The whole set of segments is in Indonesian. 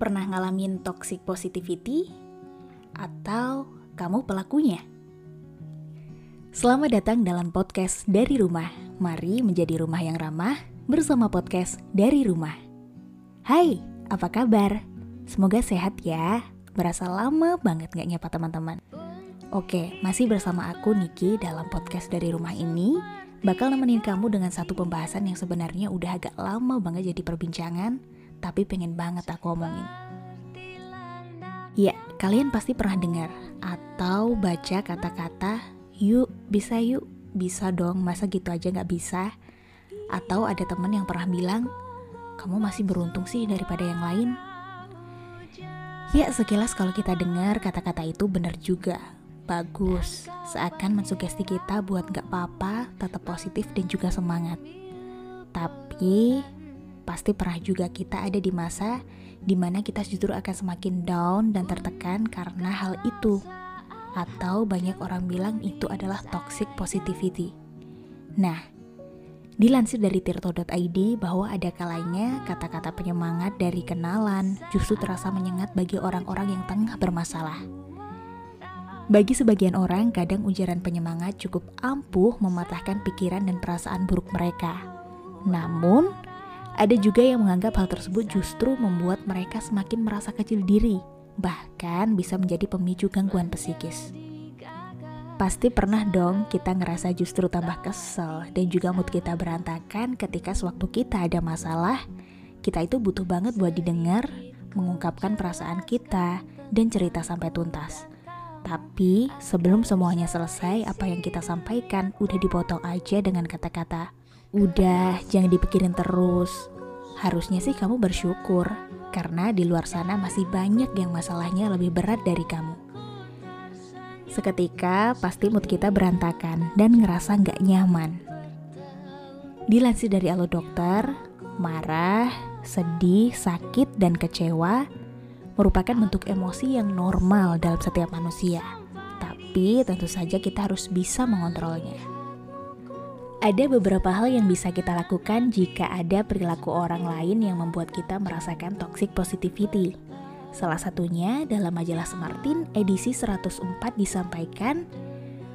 Pernah ngalamin toxic positivity? Atau kamu pelakunya? Selamat datang dalam podcast dari rumah. Mari menjadi rumah yang ramah bersama podcast dari rumah. Hai, apa kabar? Semoga sehat ya. Berasa lama banget gak nyapa teman-teman. Oke, masih bersama aku Niki dalam podcast dari rumah ini bakal nemenin kamu dengan satu pembahasan yang sebenarnya udah agak lama banget jadi perbincangan tapi pengen banget aku omongin. Ya, kalian pasti pernah dengar atau baca kata-kata yuk, bisa yuk, bisa dong, masa gitu aja gak bisa? Atau ada temen yang pernah bilang, kamu masih beruntung sih daripada yang lain. Ya, sekilas kalau kita dengar kata-kata itu benar juga. Bagus, seakan mensugesti kita buat gak apa-apa, tetap positif dan juga semangat. Tapi pasti pernah juga kita ada di masa di mana kita justru akan semakin down dan tertekan karena hal itu. Atau banyak orang bilang itu adalah toxic positivity. Nah, dilansir dari tirto.id bahwa ada kalanya kata-kata penyemangat dari kenalan justru terasa menyengat bagi orang-orang yang tengah bermasalah. Bagi sebagian orang, kadang ujaran penyemangat cukup ampuh mematahkan pikiran dan perasaan buruk mereka. Namun, ada juga yang menganggap hal tersebut justru membuat mereka semakin merasa kecil diri, bahkan bisa menjadi pemicu gangguan psikis. Pasti pernah dong kita ngerasa justru tambah kesel dan juga mood kita berantakan ketika sewaktu kita ada masalah, kita itu butuh banget buat didengar, mengungkapkan perasaan kita, dan cerita sampai tuntas. Tapi sebelum semuanya selesai, apa yang kita sampaikan udah dipotong aja dengan kata-kata Udah, jangan dipikirin terus. Harusnya sih kamu bersyukur, karena di luar sana masih banyak yang masalahnya lebih berat dari kamu. Seketika, pasti mood kita berantakan dan ngerasa nggak nyaman. Dilansir dari Alo Dokter, marah, sedih, sakit, dan kecewa merupakan bentuk emosi yang normal dalam setiap manusia. Tapi tentu saja kita harus bisa mengontrolnya. Ada beberapa hal yang bisa kita lakukan jika ada perilaku orang lain yang membuat kita merasakan toxic positivity. Salah satunya dalam majalah Smartin edisi 104 disampaikan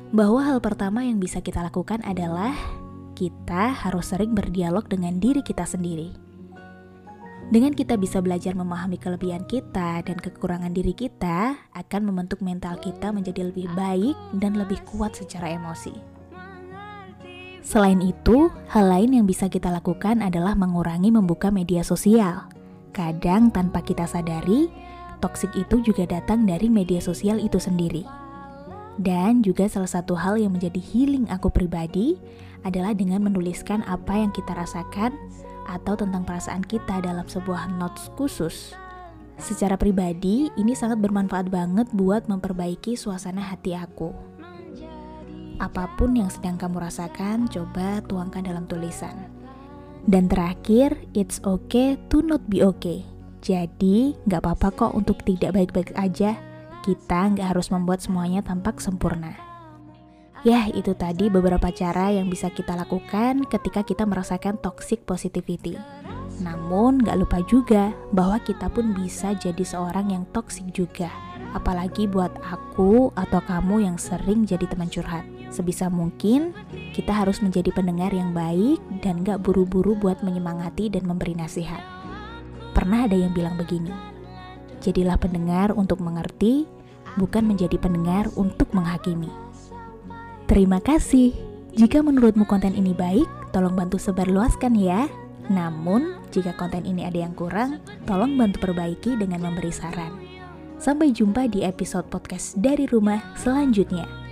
bahwa hal pertama yang bisa kita lakukan adalah kita harus sering berdialog dengan diri kita sendiri. Dengan kita bisa belajar memahami kelebihan kita dan kekurangan diri kita, akan membentuk mental kita menjadi lebih baik dan lebih kuat secara emosi. Selain itu, hal lain yang bisa kita lakukan adalah mengurangi membuka media sosial. Kadang tanpa kita sadari, toksik itu juga datang dari media sosial itu sendiri. Dan juga salah satu hal yang menjadi healing aku pribadi adalah dengan menuliskan apa yang kita rasakan atau tentang perasaan kita dalam sebuah notes khusus. Secara pribadi, ini sangat bermanfaat banget buat memperbaiki suasana hati aku. Apa pun yang sedang kamu rasakan, coba tuangkan dalam tulisan. Dan terakhir, it's okay to not be okay. Jadi, nggak apa-apa kok untuk tidak baik-baik aja. Kita nggak harus membuat semuanya tampak sempurna. Ya, itu tadi beberapa cara yang bisa kita lakukan ketika kita merasakan toxic positivity. Namun, nggak lupa juga bahwa kita pun bisa jadi seorang yang toxic juga. Apalagi buat aku atau kamu yang sering jadi teman curhat. Sebisa mungkin, kita harus menjadi pendengar yang baik dan gak buru-buru buat menyemangati dan memberi nasihat. Pernah ada yang bilang begini, jadilah pendengar untuk mengerti, bukan menjadi pendengar untuk menghakimi. Terima kasih. Jika menurutmu konten ini baik, tolong bantu sebarluaskan ya. Namun, jika konten ini ada yang kurang, tolong bantu perbaiki dengan memberi saran. Sampai jumpa di episode podcast dari rumah selanjutnya.